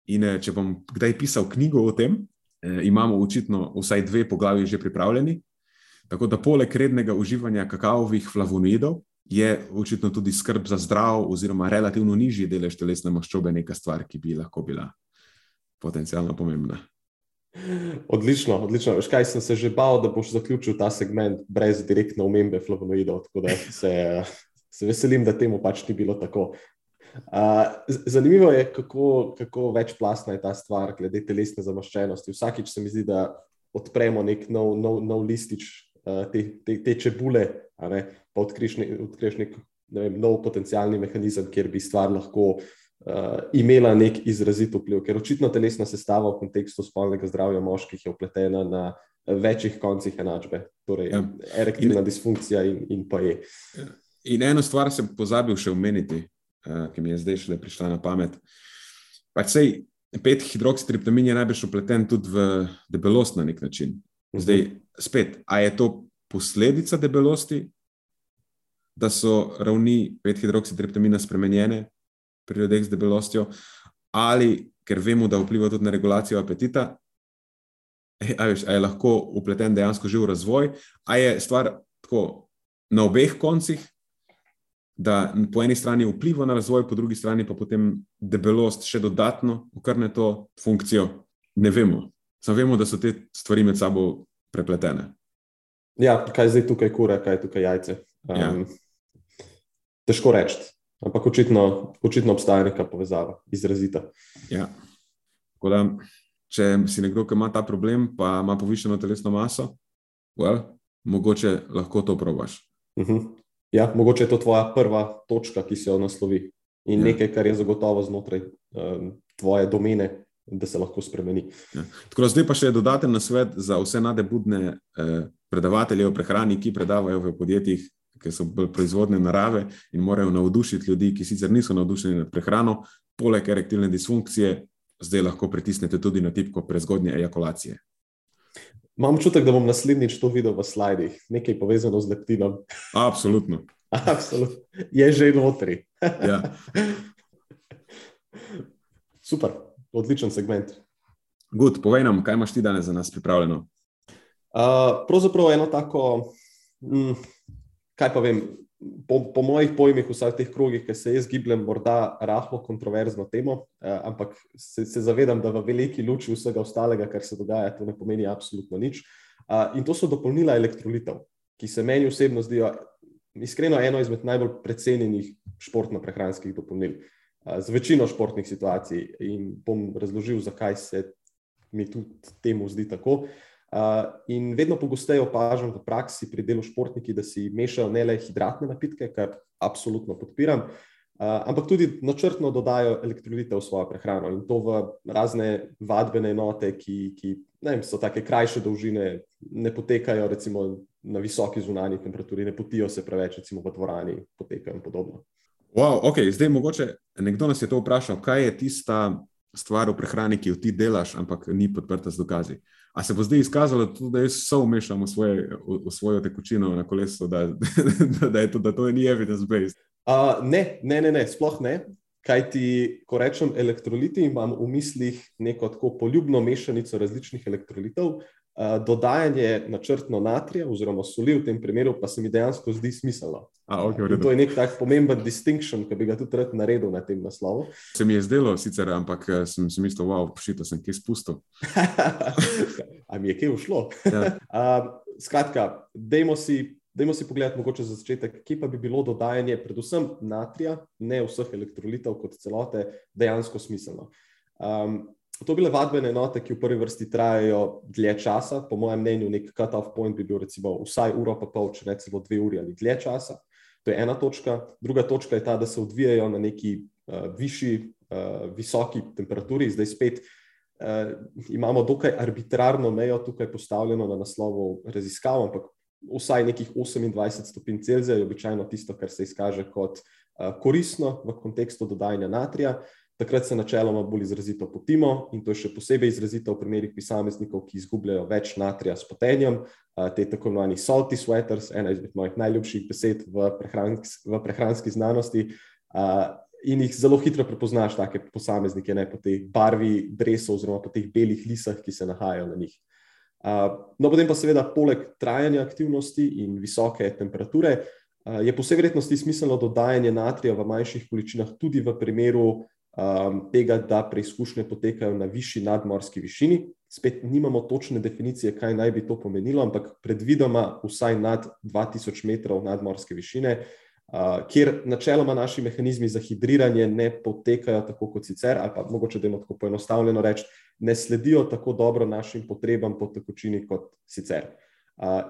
In eh, če bom kdaj pisal knjigo o tem, eh, imamo očitno vsaj dve poglavji že pripravljeni. Tako da poleg rednega uživanja kakavovih flavonoidov je očitno tudi skrb za zdrav, oziroma relativno nižji delež telesne maščobe neka stvar, ki bi lahko bila potencialno pomembna. Odlično, odlično. Veš kaj, sem se že bal, da boš zaključil ta segment brez direktne omembe flavonoidov. Tako da se, se veselim, da temu pač ni bilo tako. Uh, zanimivo je, kako, kako večplastna je ta stvar glede telesne zamaščenosti. Vsakič se mi zdi, da odpremo nek nov, nov, nov listič uh, te, te, te čebule, pa odkriješ, ne, odkriješ nek ne vem, nov potencijalni mehanizem, kjer bi stvar lahko uh, imela nek izrazit vpliv. Ker očitno telesna sestava v kontekstu spolnega zdravja moških je upletena na večjih koncih enačbe, torej ja. erektilna in, disfunkcija in, in pa je. In eno stvar sem pozabil še omeniti, uh, ki mi je zdaj šele prišla na pamet. Pač sej, pet hidroksitriptamin je najbolj upleten tudi v debelost na nek način. Mhm. Zdaj, spet, a je to posledica debelosti, da so ravni pet hidroksitriptamina spremenjene, pri ljudeh z debelostjo, ali ker vemo, da vpliva tudi na regulacijo apetita, ali je, je lahko upleten dejansko že v razvoj, ali je stvar tako na obeh koncih, da po eni strani vpliva na razvoj, po drugi strani pa potem debelost še dodatno ukrne to funkcijo. Ne vemo. Samo vemo, da so te stvari med sabo prepletene. Ja, kaj je zdaj tukaj kura, kaj je tukaj jajce. Um, ja. Težko reči. Ampak očitno, očitno obstaja neka povezava, izrazita. Ja. Da, če si nekdo, ki ima ta problem, pa ima povišeno telesno maso, well, mogoče lahko to probaš. Uh mhm. -huh. Ja, mogoče je to tvoja prva točka, ki se jo naslovi. In ja. nekaj, kar je zagotovo znotraj um, tvoje domene, da se lahko spremeni. Ja. Tako da zdaj pa še dodaten nasvet za vse nadebudne eh, predavatelje o prehrani, ki predavajo v podjetjih, ki so bolj proizvodne narave in morajo navdušiti ljudi, ki sicer niso navdušeni nad prehrano, poleg erektilne disfunkcije, zdaj lahko pritisnete tudi na tipko prezgodnje ejakulacije. Imam občutek, da bom naslednjič to videl v slajdih, nekaj povezano z leptinom. Absolutno. Absolutno. Je že notri. ja. Super, odličen segment. Gud, povej nam, kaj imaš ti danes za nas pripravljeno? Uh, pravzaprav eno tako. Mm, kaj pa vem, po, po mojih pojmih, vsaj v teh krogih, ki se jaz gibljem, morda rahlo kontroverzno temo, eh, ampak se, se zavedam, da v veliki luči vsega ostalega, kar se dogaja, to ne pomeni absolutno nič. Uh, in to so dopolnila elektrolitev, ki se meni osebno zdijo iskreno eno izmed najbolj precenjenih športno-prehranskih dopolnil. Uh, z večino športnih situacij in bom razložil, zakaj se mi tudi temu zdi tako. Uh, in vedno pogosteje opažam v praksi pri delu športniki, da si mešajo ne le hidratne napitke, kar absolutno podpiram, ampak tudi načrtno dodajo elektrolite v svojo prehrano in to v razne vadbene enote, ki, ki vem, so take krajše dolžine, ne potekajo recimo na visoki zunanji temperaturi, ne potijo se preveč, recimo v dvorani, potekajo in podobno. Wow, okay. Zdaj, mogoče nekdo nas je to vprašal, kaj je tista stvar v prehrani, ki jo ti delaš, ampak ni podprta z dokazi. A se bo zdaj izkazalo, tudi, da jaz so umešam v, v svojo tekočino na kolesu, da, da, da, to, da to ni evidence-based? Uh, ne, ne, ne, ne, sploh ne. Kaj ti, ko rečem elektroliti, imam v mislih neko tako poljubno mešanico različnih elektrolitov, dodajanje načrtno natrija, oziroma soli v tem primeru, pa se mi dejansko zdi smiselno. A, okay, to je nek tak pomemben distinction, ki bi ga tudi rad naredil na tem naslovu. Se mi je zdelo, sicer, ampak eh, sem si mislil, wow, pošito sem kje spustil. A mi je kje ušlo? Ja. uh, skratka, dajmo si. Dajmo si pogledati, mogoče za začetek, kje pa bi bilo dodajanje, predvsem natrija, ne vseh elektrolitov kot celote, dejansko smiselno. Um, To bile vadbene enote, ki v prvi vrsti trajajo dlje časa. Po mojem mnenju, nek cut-off point bi bil recimo vsaj uro pa pol, če ne celo dve uri ali dlje časa. To je ena točka. Druga točka je ta, da se odvijajo na neki uh, višji, uh, visoki temperaturi. Zdaj spet uh, imamo dokaj arbitrarno mejo tukaj postavljeno na naslovu raziskav, ampak vsaj nekih 28 stopinj Celzija je običajno tisto, kar se izkaže kot uh, koristno v kontekstu dodajanja natrija. Takrat se načeloma bolj izrazito potimo in to je še posebej izrazito v primerih posameznikov, ki izgubljajo več natrija s potenjem, te tako imenovani salty sweaters, ena izmed mojih najljubših besed v, prehrans v prehranski znanosti. in jih zelo hitro prepoznaš, take posameznike, ne po tej barvi dresov, oziroma po teh belih lisah, ki se nahajajo na njih. Uh, no, potem pa seveda, poleg trajanja aktivnosti in visoke temperature, uh, je po vsej verjetnosti smiselno dodajanje natrija v manjših količinah, tudi v primeru um, tega, da preizkušnje potekajo na višji nadmorski višini. Spet nimamo točne definicije, kaj naj bi to pomenilo, ampak predvidoma vsaj nad 2000 metrov nadmorske višine. Uh, kjer načeloma naši mehanizmi za hidriranje ne potekajo tako kot sicer, ali pa mogoče da jim tako poenostavljeno reči, ne sledijo tako dobro našim potrebam po tekočini kot sicer.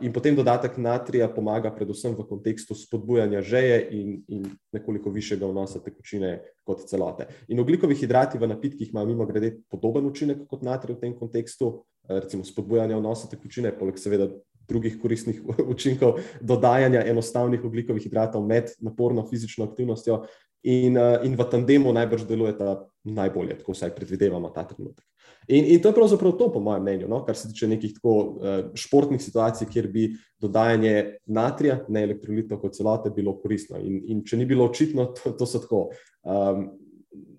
In potem dodatek natrija pomaga predvsem v kontekstu spodbujanja žeje in, in nekoliko višjega vnosa tekočine kot celote. In oglikovi hidrati v napitkih imajo mimo grede podoben učinek kot natrij v tem kontekstu, recimo spodbujanja vnosa tekočine, poleg seveda drugih koristnih učinkov dodajanja enostavnih oglikovih hidratov med naporno fizično aktivnostjo, in, eh, in v tandemu najbrž delujeta najbolje, tako vsaj predvidevamo ta trenutek. In, in to je pravzaprav to, po mojem mnenju, no, kar se tiče nekih tako uh, športnih situacij, kjer bi dodajanje natrija, ne elektrolitov kot celote, bilo koristno. In, in če ni bilo očitno, to, to so tako. Um,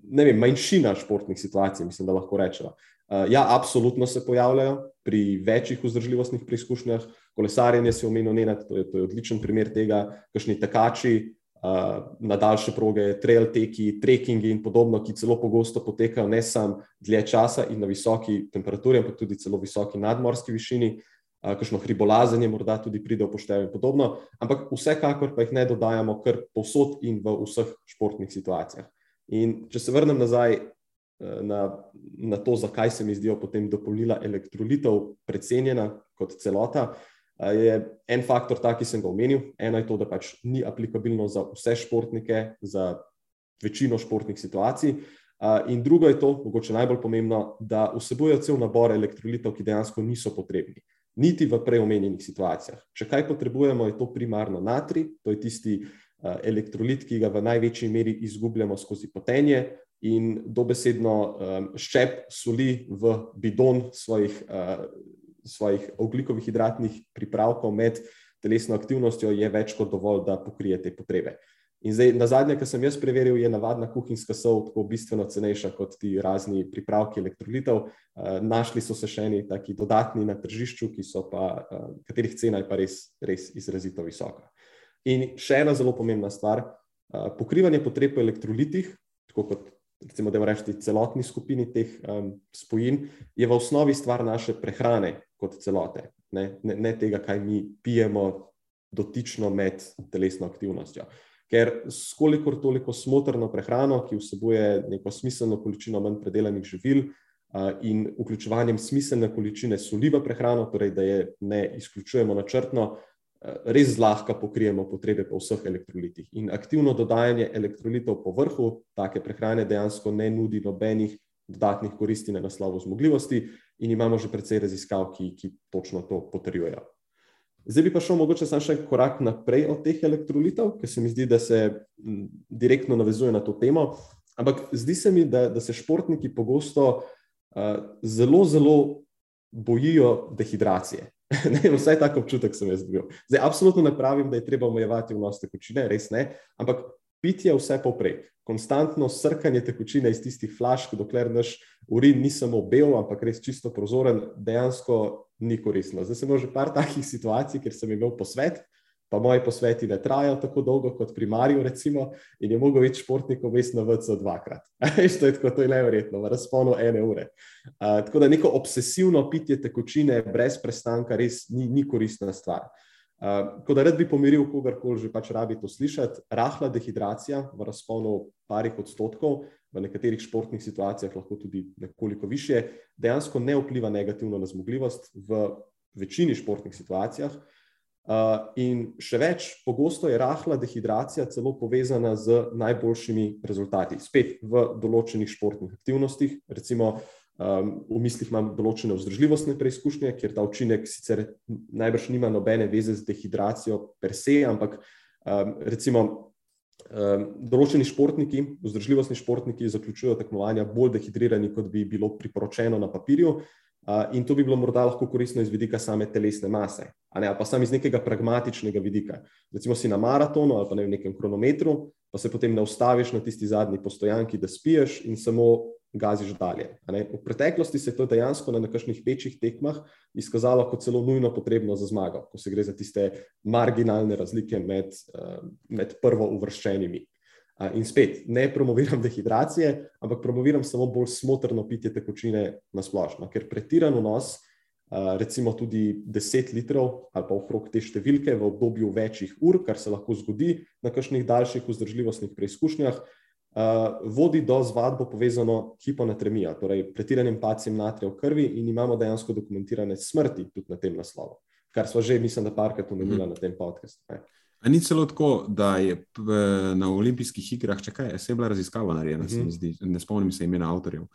ne vem, manjšina športnih situacij, mislim, da lahko rečemo. Uh, ja, absolutno se pojavljajo pri večjih vzdržljivostnih preizkušnjah, kolesarjenje si omenil, ne, to, to je odličen primer tega, kakšni tekači uh, na daljše proge, trail teki, trekkingi in podobno, ki celo pogosto potekajo ne samo dlje časa in na visoki temperaturi, ampak tudi celo visoki nadmorski višini. Uh, kakšno hribolazenje morda tudi pride v poštev in podobno, ampak vsekakor pa jih ne dodajamo kar povsod in v vseh športnih situacijah. In če se vrnem nazaj Eh, na, na to, zakaj se mi zdijo potem dopolnila elektrolitov precenjena kot celota. Je en faktor, ta, ki sem ga omenil. Eno je to, da pač ni aplikabilno za vse športnike, za večino športnih situacij. In drugo je to, mogoče najbolj pomembno, da vsebujejo cel nabor elektrolitov, ki dejansko niso potrebni, niti v preomenjenih situacijah. Če kaj potrebujemo, je to primarno natrij, to je tisti elektrolit, ki ga v največji meri izgubljamo skozi potenje, in dobesedno um, ščep soli v bidon svojih, uh, svojih oglikovih hidratnih pripravkov med telesno aktivnostjo, je več kot dovolj, da pokrije te potrebe. In zdaj, na zadnje, kar sem jaz preveril, je navadna kuhinjska sol tako bistveno cenejša kot ti razni pripravki elektrolitov. Uh, našli so se še eni taki dodatni na tržišču, pa, uh, katerih cena je pa res, res izrazito visoka. In še ena zelo pomembna stvar, uh, pokrivanje potreb po elektrolitih, tako kot recimo, da rečemo, celotni skupini teh um, spojin, je v osnovi stvar naše prehrane kot celote, ne, ne, ne tega, kaj mi pijemo dotično med telesno aktivnostjo. Ker s kolikor toliko smotrno prehrano, ki vsebuje neko smiselno količino manj predelanih živil uh, in vključevanjem smiselne količine soli v prehrano, torej da je ne izključujemo načrtno, Eh, res zlahka pokrijemo potrebe po vseh elektrolitih. In aktivno dodajanje elektrolitov po vrhu take prehrane dejansko ne nudi nobenih dodatnih koristi na naslovu zmogljivosti, in imamo že precej raziskav, ki, ki točno to potrjujejo. Zdaj bi pa šel mogoče samo še korak naprej od teh elektrolitov, ker se mi zdi, da se direktno navezuje na to temo. Ampak zdi se mi, da, da se športniki pogosto uh, zelo, zelo bojijo dehidracije. ne, vsaj tako občutek sem jaz dobil. Zdaj, absolutno ne pravim, da je treba omejevati vnos tekočine, res ne, ampak pitje vse poprek. Konstantno srkanje tekočine iz tistih flašk, dokler naš urin ni samo bel, ampak res čisto prozoren, dejansko ni koristno. Zdaj sem imel že par takih situacij, kjer sem imel posvet, pa moji posveti ne trajajo tako dolgo kot pri Mariju, recimo, in je mogel več športnikov vesti na VC dvakrat. to je tako, to je nevrjetno, v razponu ene ure. Uh, tako da neko obsesivno pitje tekočine brez prestanka res ni, ni koristna stvar. Uh, ko da rad bi pomiril kogarkoli že pač rabi to slišati, rahla dehidracija v razponu parih odstotkov, v nekaterih športnih situacijah lahko tudi nekoliko više, dejansko ne vpliva negativno na zmogljivost v večini športnih situacijah. Uh, in še več, pogosto je rahla dehidracija celo povezana z najboljšimi rezultati. Spet v določenih športnih aktivnostih, recimo um, v mislih imam določene vzdržljivostne preizkušnje, kjer ta učinek sicer najbrž nima nobene veze z dehidracijo per se, ampak um, recimo um, določeni športniki, vzdržljivostni športniki, zaključujejo tekmovanja bolj dehidrirani, kot bi bilo priporočeno na papirju. In to bi bilo morda lahko koristno iz vidika same telesne mase, ne, ali pa samo iz nekega pragmatičnega vidika. Recimo si na maratonu ali pa ne v nekem kronometru, pa se potem ne ustaviš na tisti zadnji postojanki, da spiješ in samo gaziš dalje. V preteklosti se je to dejansko na nekakšnih večjih tekmah izkazalo kot celo nujno potrebno za zmago, ko se gre za tiste marginalne razlike med, med prvo uvrščenimi. In spet, ne promoviram dehidracije, ampak promoviram samo bolj smotrno pitje tekočine na splošno, ker pretiran vnos, recimo tudi 10 litrov ali pa okrog te številke v obdobju večjih ur, kar se lahko zgodi na kakšnih daljših vzdržljivostnih preizkušnjah, vodi do z vadbo povezano hiponatremijo, torej pretiranim pacijem natrija v krvi in imamo dejansko dokumentirane smrti tudi na tem naslovu, kar smo že, mislim, da parkrat omenili na tem podkastu. A ni celo tako, da je na olimpijskih igrah, če kaj, se je bila raziskava narejena, mm -hmm. zdi, ne spomnim se imena avtorjev,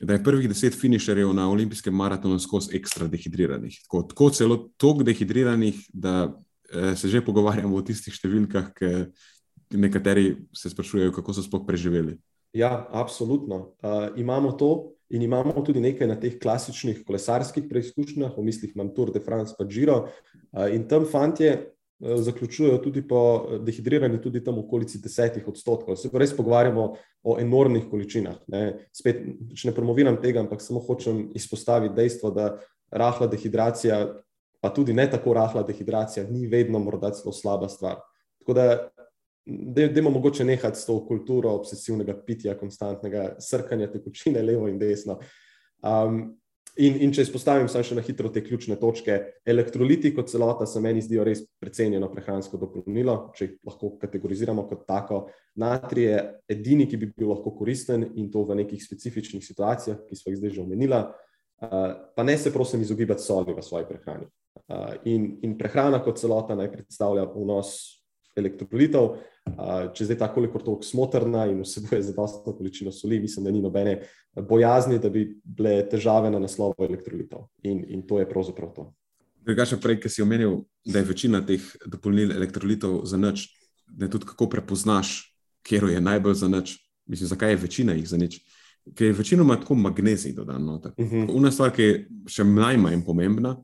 da je prvih deset finišerjev na olimpijskem maratonu skozi ekstra dehidriranih. Tako, tako celo toliko dehidriranih, da eh, se že pogovarjamo o tistih številkah, ki nekateri se sprašujejo, kako so sploh preživeli. Ja, absolutno. Uh, imamo to in imamo tudi nekaj na teh klasičnih kolesarskih preizkušnjah, v mislih imam Tour de France, pa Giro. Uh, in tam fantje zaključujejo tudi po eh, dehidriranju, tudi tam okolici desetih odstotkov. Se res pogovarjamo o enormnih količinah. Ne. Spet, ne promoviram tega, ampak samo hočem izpostaviti dejstvo, da rahla dehidracija, pa tudi ne tako rahla dehidracija, ni vedno morda celo slaba stvar. Tako da, da imamo mogoče nehati s to kulturo obsesivnega pitja, konstantnega srkanja tekočine levo in desno. Um, In, in če izpostavim samo še na hitro te ključne točke, elektroliti kot celota se meni zdijo res precenjeno prehransko dopolnilo, če jih lahko kategoriziramo kot tako. Natrij je edini, ki bi bil lahko koristen in to v nekih specifičnih situacijah, ki smo jih zdaj že omenila. Uh, pa ne se prosim izogibati soli v svoji prehrani. Uh, in, in prehrana kot celota naj predstavlja vnos elektrolitov. Če je zdaj ta kolikor toliko smotrna in vsebuje zadostno količino soli, mislim, da ni nobene bojazni, da bi bile težave na naslovu elektrolitov. In, in to je pravzaprav to. Drugače, prej, ki si omenil, da je večina teh dopolnil elektrolitov za nič, da tudi kako prepoznaš, kje je najbolj za nič. Mislim, zakaj je večina jih za nič? Ker je večinoma tako magnezij dodan. Uh -huh. Una stvar, ki je še najmanj pomembna,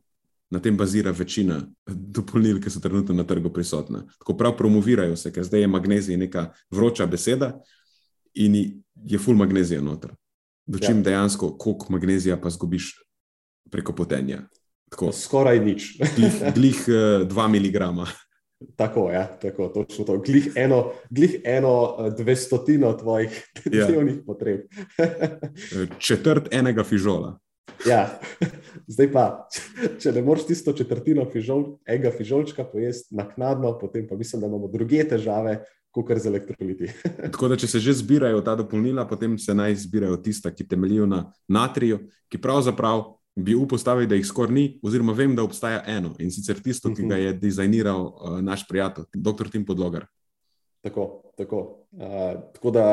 na tem bazira večina dopolnil, ki so trenutno na trgu prisotna. Tako prav promovirajo se, ker zdaj je magnezij neka vroča beseda in je full magnezija noter. Dočim ja. dejansko, koliko magnezija pa zgubiš preko potenja. Tako, Skoraj nič. glih, glih uh, dva miligrama. Tako je, ja, tako, točno to. Glih eno, glih eno eh, dvestotino tvojih ja. dnevnih potreb. Eh, četrt enega fižola. Ja, zdaj pa, če ne moreš tisto četrtino fižol, enega fižolčka pojesti naknadno, potem pa mislim, da imamo druge težave, kot kar z elektroliti. Tako da, če se že zbirajo ta dopolnila, potem se naj zbirajo tista, ki temeljijo na natriju, ki pravzaprav bi upostavili, da jih skoraj ni, oziroma vem, da obstaja eno in sicer tisto, ki ga je dizajniral uh, naš prijatelj, dr. Tim Podlogar. Tako, tako. Uh, tako da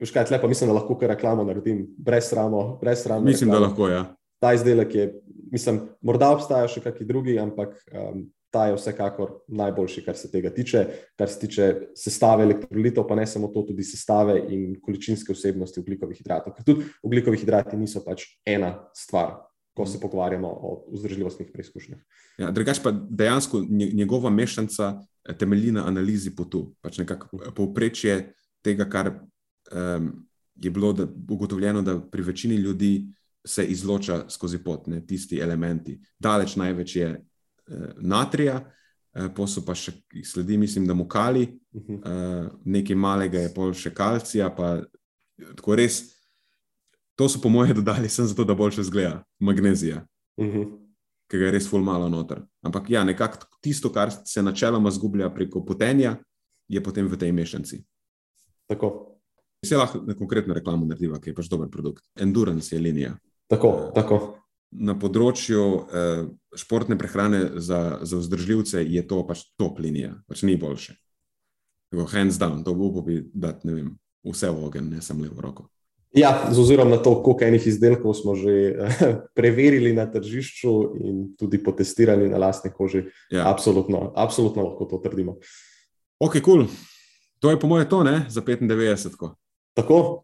Veš kaj, tle pa mislim, da lahko kar reklamo naredim, brez sramo. Brez sramo mislim, reklamo. da lahko, ja. Ta izdelek je, mislim, morda obstajajo še kakšni drugi, ampak um, ta je vsekakor najboljši, kar se tega tiče, kar se tiče sestave elektrolitov, pa ne samo to, tudi sestave in količinske vsebnosti ugljikovih hidratov. Ker tudi ugljikovih hidrati niso pač ena stvar. Ko se pogovarjamo o vzdržljivostnih preizkušnjah. Ja, drugač pa dejansko njegova mešanica temelji na analizi potu. Pač nekako povprečje tega, kar um, je bilo ugotovljeno, da pri večini ljudi se izloča skozi pot, ne, tisti elementi. Daleč največ je uh, natrija, uh, posel pa še sledi, mislim, da mokali, uh, nekaj malega je pol še kalcija, pa tako res. To so po moje dodali samo zato, da boljše zgleda magnezija, uh -huh. ki ga je res ful malo noter. Ampak ja, nekako tisto, kar se načeloma zgublja preko potenja, je potem v tej mešanici. Tako. Se lahko na konkretno reklamo narediva, ki je pač dober produkt. Endurance je linija. Tako, tako. Na področju uh, športne prehrane za, za vzdržljivce je to pač top linija, pač ni boljše. Tako, hands down, to bo bi dati, ne vem, vse v ogen, ne samo levo roko. Ja, z ozirom na to, koliko enih izdelkov smo že preverili na tržišču in tudi potestirali na lastni koži, ja. absolutno, absolutno lahko to trdimo. Ok, kul. Cool. To je po mojem to, ne, za 95. Tako.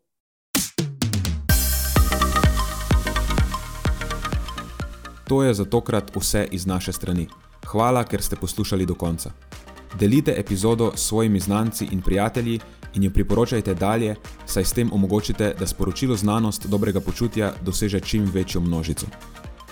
To je za tokrat vse iz naše strani. Hvala, ker ste poslušali do konca. Delite epizodo s svojimi znanci in prijatelji in jo priporočajte dalje, saj s tem omogočite, da sporočilo znanost dobrega počutja doseže čim večjo množico.